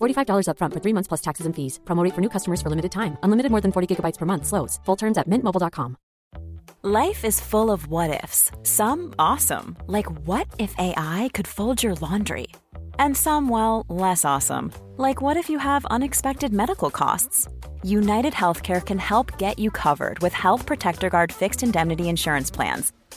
$45 upfront for three months plus taxes and fees. Promo for new customers for limited time. Unlimited more than 40 gigabytes per month. Slows. Full terms at mintmobile.com. Life is full of what ifs. Some awesome, like what if AI could fold your laundry? And some, well, less awesome, like what if you have unexpected medical costs? United Healthcare can help get you covered with Health Protector Guard fixed indemnity insurance plans.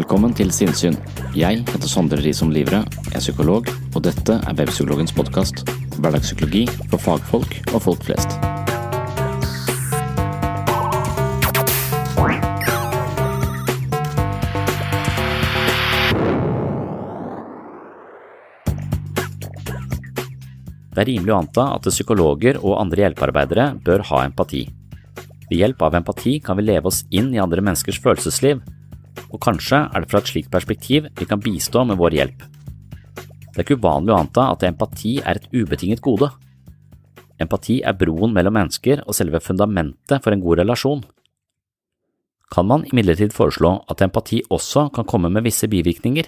Velkommen til Sinnsyn. Jeg heter Sondre Risom Livre, er psykolog, og dette er Webpsykologens podkast. Hverdagspsykologi for fagfolk og folk flest. Det er rimelig å anta at psykologer og andre hjelpearbeidere bør ha empati. Ved hjelp av empati kan vi leve oss inn i andre menneskers følelsesliv, og kanskje er det fra et slikt perspektiv vi kan bistå med vår hjelp. Det er ikke uvanlig å anta at empati er et ubetinget gode. Empati er broen mellom mennesker og selve fundamentet for en god relasjon. Kan man imidlertid foreslå at empati også kan komme med visse bivirkninger?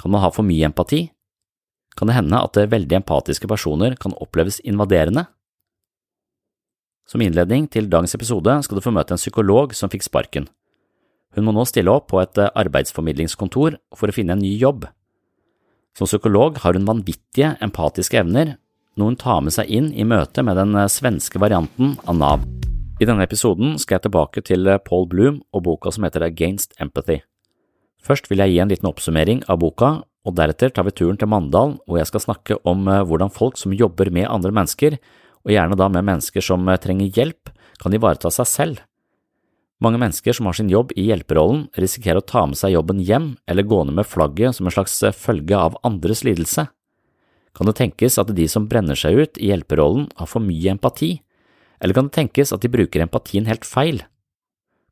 Kan man ha for mye empati? Kan det hende at veldig empatiske personer kan oppleves invaderende? Som innledning til dagens episode skal du få møte en psykolog som fikk sparken. Hun må nå stille opp på et arbeidsformidlingskontor for å finne en ny jobb. Som psykolog har hun vanvittige empatiske evner, noe hun tar med seg inn i møte med den svenske varianten av Nav. I denne episoden skal jeg tilbake til Paul Bloom og boka som heter Against Empathy. Først vil jeg gi en liten oppsummering av boka, og deretter tar vi turen til Mandal, hvor jeg skal snakke om hvordan folk som jobber med andre mennesker, og gjerne da med mennesker som trenger hjelp, kan ivareta seg selv. Mange mennesker som har sin jobb i hjelperollen, risikerer å ta med seg jobben hjem eller gå ned med flagget som en slags følge av andres lidelse. Kan det tenkes at de som brenner seg ut i hjelperollen, har for mye empati, eller kan det tenkes at de bruker empatien helt feil?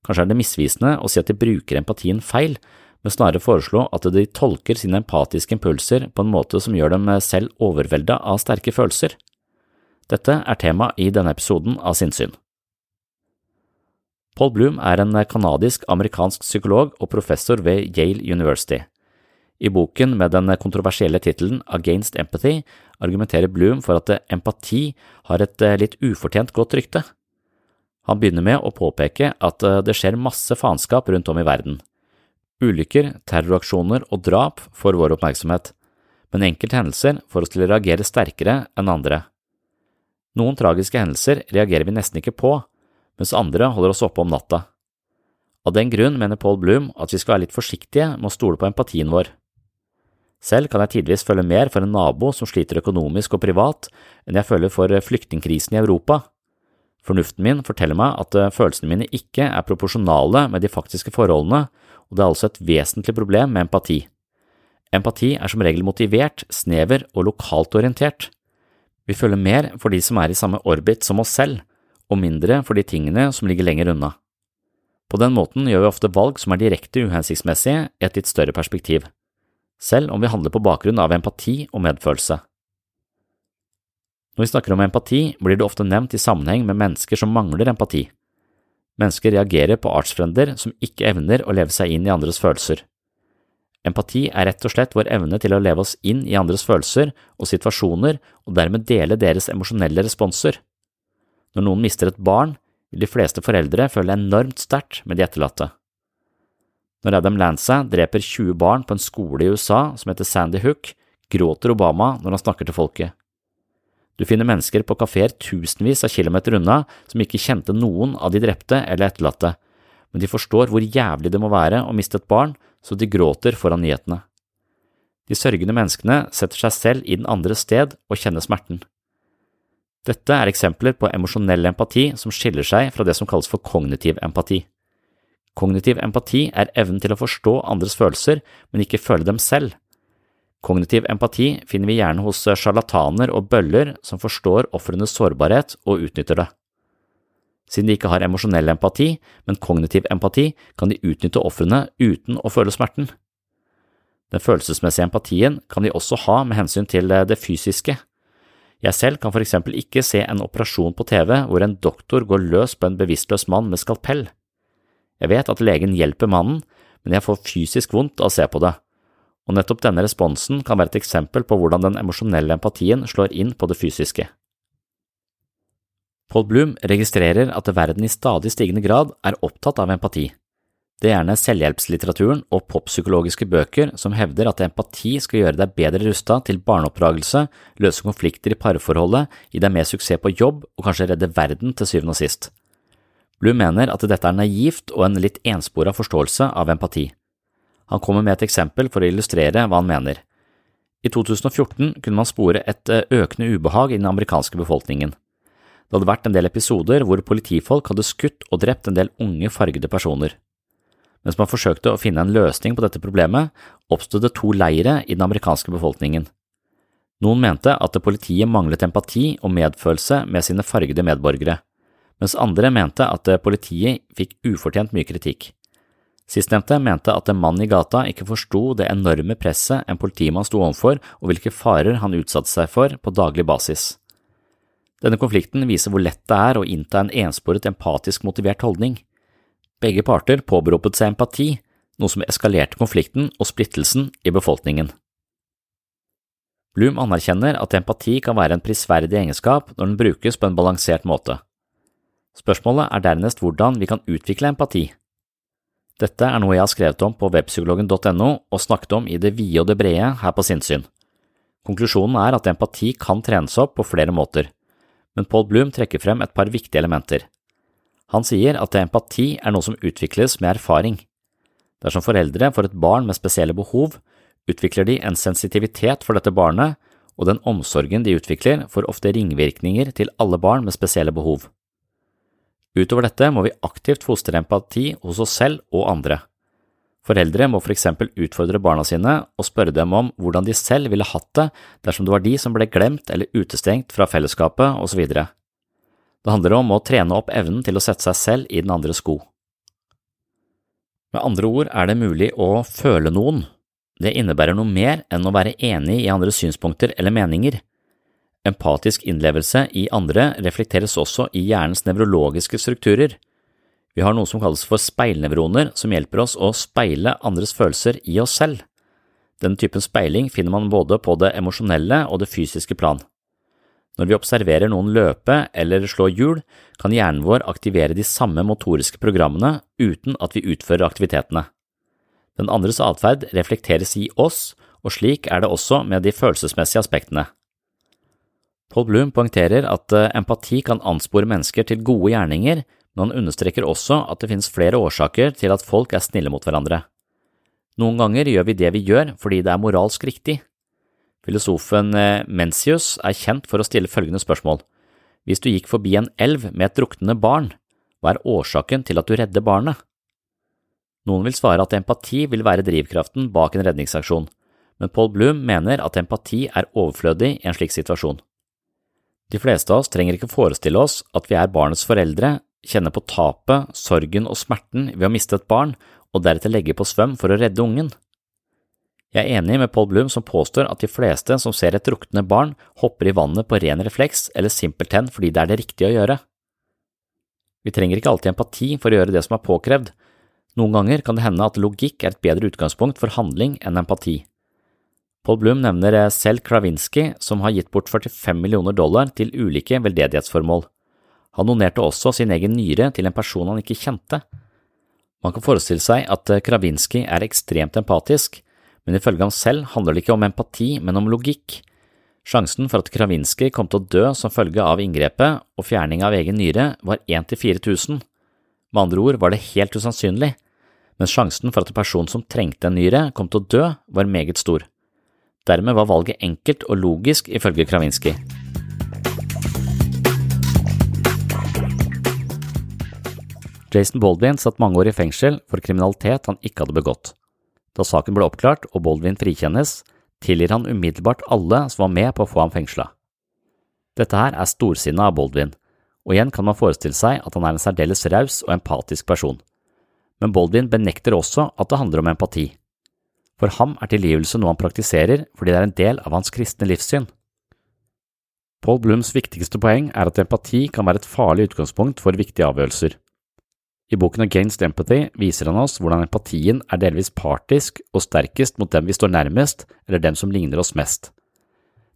Kanskje er det misvisende å si at de bruker empatien feil, men snarere foreslå at de tolker sine empatiske impulser på en måte som gjør dem selv overvelda av sterke følelser. Dette er tema i denne episoden av Sinnsyn. Paul Bloom er en kanadisk-amerikansk psykolog og professor ved Yale University. I boken med den kontroversielle tittelen Against Empathy argumenterer Bloom for at empati har et litt ufortjent godt rykte. Han begynner med å påpeke at eh, det skjer masse faenskap rundt om i verden. Ulykker, terroraksjoner og drap får vår oppmerksomhet, men enkelte hendelser får oss til å reagere sterkere enn andre. Noen tragiske hendelser reagerer vi nesten ikke på, mens andre holder oss oppe om natta. Av den grunn mener Paul Bloom at vi skal være litt forsiktige med å stole på empatien vår. Selv kan jeg tidvis føle mer for en nabo som sliter økonomisk og privat, enn jeg føler for flyktningkrisen i Europa. Fornuften min forteller meg at eh, følelsene mine ikke er proporsjonale med de faktiske forholdene, og det er altså et vesentlig problem med empati. Empati er som regel motivert, snever og lokalt orientert. Vi føler mer for de som er i samme orbit som oss selv, og mindre for de tingene som ligger lenger unna. På den måten gjør vi ofte valg som er direkte uhensiktsmessige i et litt større perspektiv, selv om vi handler på bakgrunn av empati og medfølelse. Når vi snakker om empati, blir det ofte nevnt i sammenheng med mennesker som mangler empati. Mennesker reagerer på artsfrender som ikke evner å leve seg inn i andres følelser. Empati er rett og slett vår evne til å leve oss inn i andres følelser og situasjoner og dermed dele deres emosjonelle responser. Når noen mister et barn, vil de fleste foreldre føle enormt sterkt med de etterlatte. Når Adam Lanza dreper 20 barn på en skole i USA som heter Sandy Hook, gråter Obama når han snakker til folket. Du finner mennesker på kafeer tusenvis av kilometer unna som ikke kjente noen av de drepte eller etterlatte, men de forstår hvor jævlig det må være å miste et barn, så de gråter foran nyhetene. De sørgende menneskene setter seg selv i den andres sted og kjenner smerten. Dette er eksempler på emosjonell empati som skiller seg fra det som kalles for kognitiv empati. Kognitiv empati er evnen til å forstå andres følelser, men ikke føle dem selv. Kognitiv empati finner vi gjerne hos sjarlataner og bøller som forstår ofrenes sårbarhet og utnytter det. Siden de ikke har emosjonell empati, men kognitiv empati, kan de utnytte ofrene uten å føle smerten. Den følelsesmessige empatien kan de også ha med hensyn til det fysiske. Jeg selv kan for eksempel ikke se en operasjon på TV hvor en doktor går løs på en bevisstløs mann med skalpell. Jeg vet at legen hjelper mannen, men jeg får fysisk vondt av å se på det, og nettopp denne responsen kan være et eksempel på hvordan den emosjonelle empatien slår inn på det fysiske. Paul Bloom registrerer at verden i stadig stigende grad er opptatt av empati. Det er gjerne selvhjelpslitteraturen og poppsykologiske bøker som hevder at empati skal gjøre deg bedre rusta til barneoppdragelse, løse konflikter i parforholdet, gi deg mer suksess på jobb og kanskje redde verden til syvende og sist. Blue mener at dette er naivt og en litt enspora forståelse av empati. Han kommer med et eksempel for å illustrere hva han mener. I 2014 kunne man spore et eh, økende ubehag i den amerikanske befolkningen. Det hadde vært en del episoder hvor politifolk hadde skutt og drept en del unge, fargede personer. Mens man forsøkte å finne en løsning på dette problemet, oppstod det to leire i den amerikanske befolkningen. Noen mente at politiet manglet empati og medfølelse med sine fargede medborgere, mens andre mente at politiet fikk ufortjent mye kritikk. Sistnevnte mente at en mann i gata ikke forsto det enorme presset en politimann sto overfor og hvilke farer han utsatte seg for på daglig basis. Denne konflikten viser hvor lett det er å innta en ensporet empatisk motivert holdning. Begge parter påberopet seg empati, noe som eskalerte konflikten og splittelsen i befolkningen. Bloom anerkjenner at empati kan være en prisverdig egenskap når den brukes på en balansert måte. Spørsmålet er dernest hvordan vi kan utvikle empati. Dette er noe jeg har skrevet om på webpsykologen.no og snakket om i det vide og det brede her på sinnssyn. Konklusjonen er at empati kan trenes opp på flere måter, men Paul Bloom trekker frem et par viktige elementer. Han sier at empati er noe som utvikles med erfaring. Dersom foreldre får et barn med spesielle behov, utvikler de en sensitivitet for dette barnet, og den omsorgen de utvikler, får ofte ringvirkninger til alle barn med spesielle behov. Utover dette må vi aktivt fostre empati hos oss selv og andre. Foreldre må for eksempel utfordre barna sine og spørre dem om hvordan de selv ville hatt det dersom det var de som ble glemt eller utestengt fra fellesskapet, osv. Det handler om å trene opp evnen til å sette seg selv i den andres sko. Med andre ord er det mulig å føle noen. Det innebærer noe mer enn å være enig i andres synspunkter eller meninger. Empatisk innlevelse i andre reflekteres også i hjernens nevrologiske strukturer. Vi har noe som kalles for speilnevroner, som hjelper oss å speile andres følelser i oss selv. Denne typen speiling finner man både på det emosjonelle og det fysiske plan. Når vi observerer noen løpe eller slå hjul, kan hjernen vår aktivere de samme motoriske programmene uten at vi utfører aktivitetene. Den andres atferd reflekteres i oss, og slik er det også med de følelsesmessige aspektene. Paul Bloom poengterer at eh, empati kan anspore mennesker til gode gjerninger, men han understreker også at det finnes flere årsaker til at folk er snille mot hverandre. Noen ganger gjør vi det vi gjør fordi det er moralsk riktig. Filosofen eh, Mencius er kjent for å stille følgende spørsmål. Hvis du gikk forbi en elv med et druknende barn, hva er årsaken til at du redder barnet? Noen vil svare at empati vil være drivkraften bak en redningsaksjon, men Paul Bloom mener at empati er overflødig i en slik situasjon. De fleste av oss trenger ikke forestille oss at vi er barnets foreldre, kjenne på tapet, sorgen og smerten ved å miste et barn, og deretter legge på svøm for å redde ungen. Jeg er enig med Paul Blum som påstår at de fleste som ser et druknende barn, hopper i vannet på ren refleks eller simpelthen fordi det er det riktige å gjøre. Vi trenger ikke alltid empati for å gjøre det som er påkrevd. Noen ganger kan det hende at logikk er et bedre utgangspunkt for handling enn empati. Paul Blum nevner eh, selv Kravinsky, som har gitt bort 45 millioner dollar til ulike veldedighetsformål. Han donerte også sin egen nyre til en person han ikke kjente. Man kan forestille seg at eh, Kravinsky er ekstremt empatisk, men ifølge ham selv handler det ikke om empati, men om logikk. Sjansen for at Kravinsky kom til å dø som følge av inngrepet og fjerning av egen nyre var 1 til 4000. Med andre ord var det helt usannsynlig, men sjansen for at en person som trengte en nyre, kom til å dø, var meget stor. Dermed var valget enkelt og logisk, ifølge Kravinsky. Jason Baldwin satt mange år i fengsel for kriminalitet han ikke hadde begått. Da saken ble oppklart og Baldwin frikjennes, tilgir han umiddelbart alle som var med på å få ham fengsla. Dette her er storsinnet av Baldwin, og igjen kan man forestille seg at han er en særdeles raus og empatisk person. Men Baldwin benekter også at det handler om empati. For ham er tilgivelse noe han praktiserer fordi det er en del av hans kristne livssyn. Paul Blums viktigste poeng er at empati kan være et farlig utgangspunkt for viktige avgjørelser. I boken Against Empathy viser han oss hvordan empatien er delvis partisk og sterkest mot dem vi står nærmest eller dem som ligner oss mest.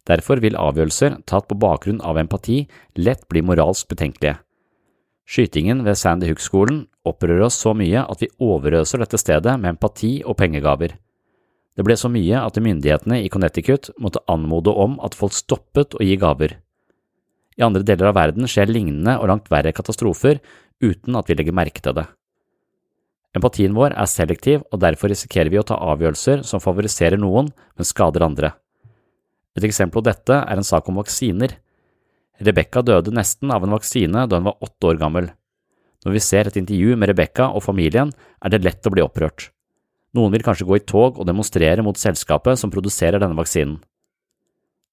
Derfor vil avgjørelser tatt på bakgrunn av empati lett bli moralsk betenkelige. Skytingen ved Sandy Hook-skolen opprører oss så mye at vi overøser dette stedet med empati og pengegaver. Det ble så mye at myndighetene i Connecticut måtte anmode om at folk stoppet å gi gaver. I andre deler av verden skjer lignende og langt verre katastrofer uten at vi legger merke til det. Empatien vår er selektiv, og derfor risikerer vi å ta avgjørelser som favoriserer noen, men skader andre. Et eksempel på dette er en sak om vaksiner. Rebekka døde nesten av en vaksine da hun var åtte år gammel. Når vi ser et intervju med Rebekka og familien, er det lett å bli opprørt. Noen vil kanskje gå i tog og demonstrere mot selskapet som produserer denne vaksinen.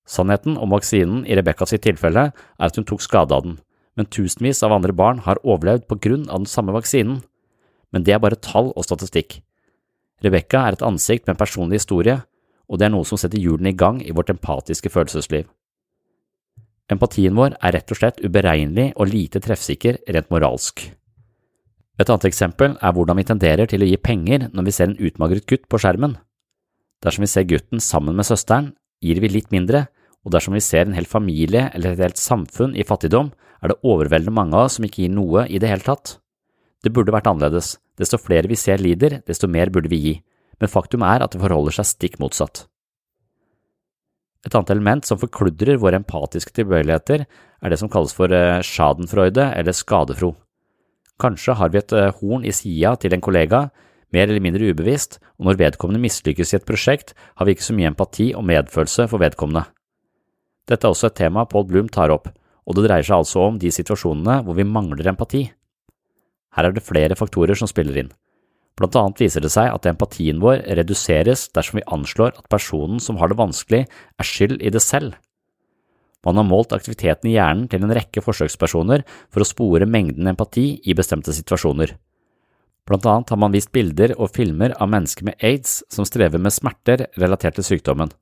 Sannheten om vaksinen i Rebekkas tilfelle er at hun tok skade av den, men tusenvis av andre barn har overlevd på grunn av den samme vaksinen. Men det er bare tall og statistikk. Rebekka er et ansikt med en personlig historie, og det er noe som setter hjulene i gang i vårt empatiske følelsesliv. Empatien vår er rett og slett uberegnelig og lite treffsikker rent moralsk. Et annet eksempel er hvordan vi tenderer til å gi penger når vi ser en utmagret gutt på skjermen. Dersom vi ser gutten sammen med søsteren, gir vi litt mindre, og dersom vi ser en hel familie eller et helt samfunn i fattigdom, er det overveldende mange av oss som ikke gir noe i det hele tatt. Det burde vært annerledes, desto flere vi ser lider, desto mer burde vi gi, men faktum er at det forholder seg stikk motsatt. Et annet element som forkludrer våre empatiske tilbøyeligheter, er det som kalles for eh, schadenfreude eller skadefro. Kanskje har vi et eh, horn i sida til en kollega, mer eller mindre ubevisst, og når vedkommende mislykkes i et prosjekt, har vi ikke så mye empati og medfølelse for vedkommende. Dette er også et tema Paul Bloom tar opp, og det dreier seg altså om de situasjonene hvor vi mangler empati. Her er det flere faktorer som spiller inn. Blant annet viser det seg at empatien vår reduseres dersom vi anslår at personen som har det vanskelig, er skyld i det selv. Man har målt aktiviteten i hjernen til en rekke forsøkspersoner for å spore mengden empati i bestemte situasjoner. Blant annet har man vist bilder og filmer av mennesker med aids som strever med smerter relatert til sykdommen.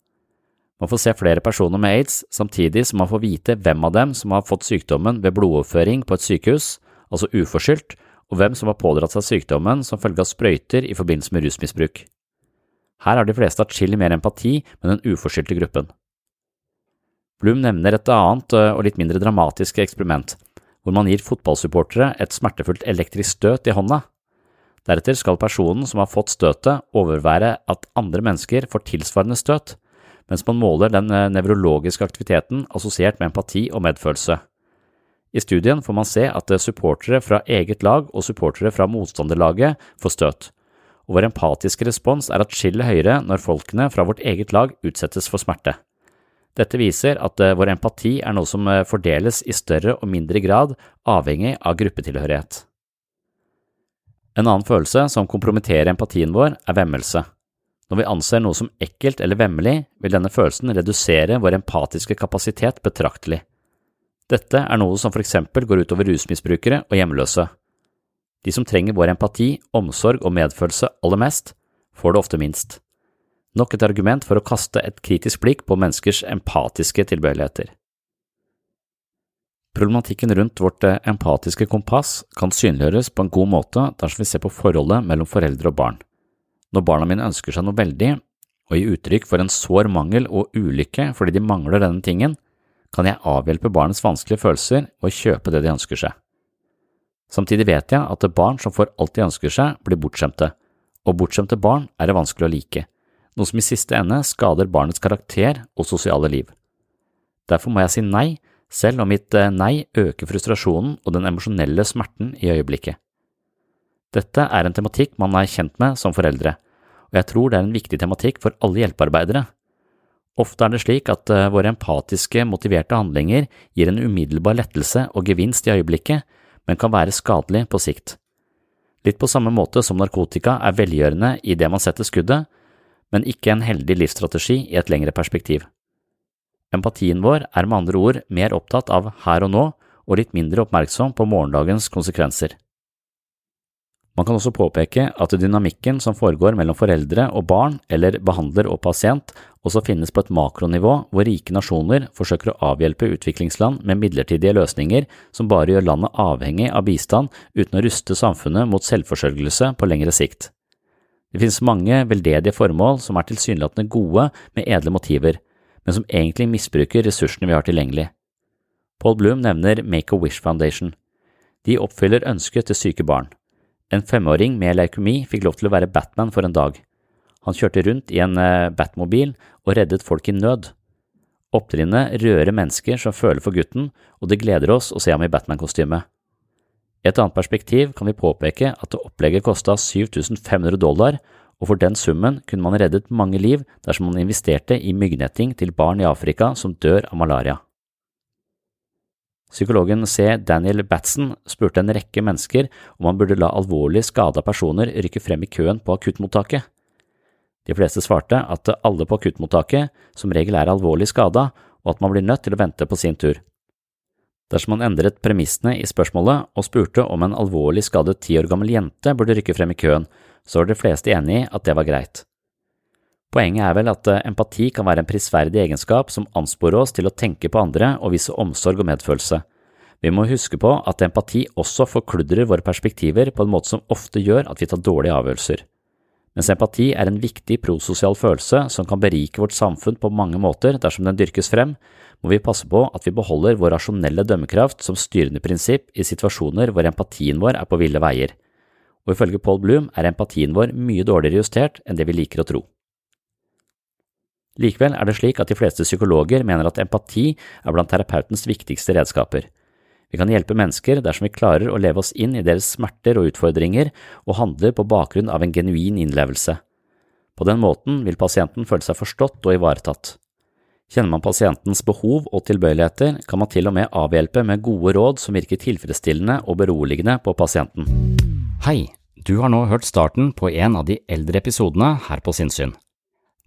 Man får se flere personer med aids, samtidig som man får vite hvem av dem som har fått sykdommen ved blodoverføring på et sykehus, altså uforskyldt, og hvem som har pådratt seg sykdommen som følge av sprøyter i forbindelse med rusmisbruk. Her har de fleste atskillig mer empati med den uforskyldte gruppen. Blum nevner et annet og litt mindre dramatisk eksperiment, hvor man gir fotballsupportere et smertefullt elektrisk støt i hånda. Deretter skal personen som har fått støtet, overvære at andre mennesker får tilsvarende støt, mens man måler den nevrologiske aktiviteten assosiert med empati og medfølelse. I studien får man se at supportere fra eget lag og supportere fra motstanderlaget får støt, og vår empatiske respons er atskillig høyere når folkene fra vårt eget lag utsettes for smerte. Dette viser at eh, vår empati er noe som eh, fordeles i større og mindre grad avhengig av gruppetilhørighet. En annen følelse som kompromitterer empatien vår, er vemmelse. Når vi anser noe som ekkelt eller vemmelig, vil denne følelsen redusere vår empatiske kapasitet betraktelig. Dette er noe som for eksempel går utover rusmisbrukere og hjemløse. De som trenger vår empati, omsorg og medfølelse aller mest, får det ofte minst. Nok et argument for å kaste et kritisk blikk på menneskers empatiske tilbøyeligheter. Problematikken rundt vårt eh, empatiske kompass kan synliggjøres på en god måte dersom vi ser på forholdet mellom foreldre og barn. Når barna mine ønsker seg noe veldig, og gir uttrykk for en sår mangel og ulykke fordi de mangler denne tingen, kan jeg avhjelpe barnets vanskelige følelser og kjøpe det de ønsker seg. Samtidig vet jeg at barn som får alt de ønsker seg, blir bortskjemte, og bortskjemte barn er det vanskelig å like, noe som i siste ende skader barnets karakter og sosiale liv. Derfor må jeg si nei, selv om mitt eh, nei øker frustrasjonen og den emosjonelle smerten i øyeblikket. Dette er en tematikk man er kjent med som foreldre, og jeg tror det er en viktig tematikk for alle hjelpearbeidere, Ofte er det slik at eh, våre empatiske, motiverte handlinger gir en umiddelbar lettelse og gevinst i øyeblikket, men kan være skadelig på sikt. Litt på samme måte som narkotika er velgjørende i det man setter skuddet, men ikke en heldig livsstrategi i et lengre perspektiv. Empatien vår er med andre ord mer opptatt av her og nå og litt mindre oppmerksom på morgendagens konsekvenser. Man kan også påpeke at dynamikken som foregår mellom foreldre og barn, eller behandler og pasient, også finnes på et makronivå hvor rike nasjoner forsøker å avhjelpe utviklingsland med midlertidige løsninger som bare gjør landet avhengig av bistand uten å ruste samfunnet mot selvforsørgelse på lengre sikt. Det finnes mange veldedige formål som er tilsynelatende gode med edle motiver, men som egentlig misbruker ressursene vi har tilgjengelig. Paul Bloom nevner Make-A-Wish Foundation. De oppfyller ønsket til syke barn. En femåring med leukemi fikk lov til å være Batman for en dag. Han kjørte rundt i en eh, Batmobil og reddet folk i nød. Opptrinnet rører mennesker som føler for gutten, og det gleder oss å se ham i Batman-kostyme. I et annet perspektiv kan vi påpeke at opplegget kosta 7500 dollar, og for den summen kunne man reddet mange liv dersom man investerte i myggnetting til barn i Afrika som dør av malaria. Psykologen C. Daniel Batson spurte en rekke mennesker om man burde la alvorlig skada personer rykke frem i køen på akuttmottaket. De fleste svarte at alle på akuttmottaket som regel er alvorlig skada, og at man blir nødt til å vente på sin tur. Dersom man endret premissene i spørsmålet og spurte om en alvorlig skadet ti år gammel jente burde rykke frem i køen, så var de fleste enig i at det var greit. Poenget er vel at eh, empati kan være en prisverdig egenskap som ansporer oss til å tenke på andre og vise omsorg og medfølelse. Vi må huske på at empati også forkludrer våre perspektiver på en måte som ofte gjør at vi tar dårlige avgjørelser. Mens empati er en viktig prososial følelse som kan berike vårt samfunn på mange måter dersom den dyrkes frem, må vi passe på at vi beholder vår rasjonelle dømmekraft som styrende prinsipp i situasjoner hvor empatien vår er på ville veier. Og ifølge Paul Bloom er empatien vår mye dårligere justert enn det vi liker å tro. Likevel er det slik at de fleste psykologer mener at empati er blant terapeutens viktigste redskaper. Vi kan hjelpe mennesker dersom vi klarer å leve oss inn i deres smerter og utfordringer og handler på bakgrunn av en genuin innlevelse. På den måten vil pasienten føle seg forstått og ivaretatt. Kjenner man pasientens behov og tilbøyeligheter, kan man til og med avhjelpe med gode råd som virker tilfredsstillende og beroligende på pasienten. Hei, du har nå hørt starten på en av de eldre episodene her på Sinnsyn.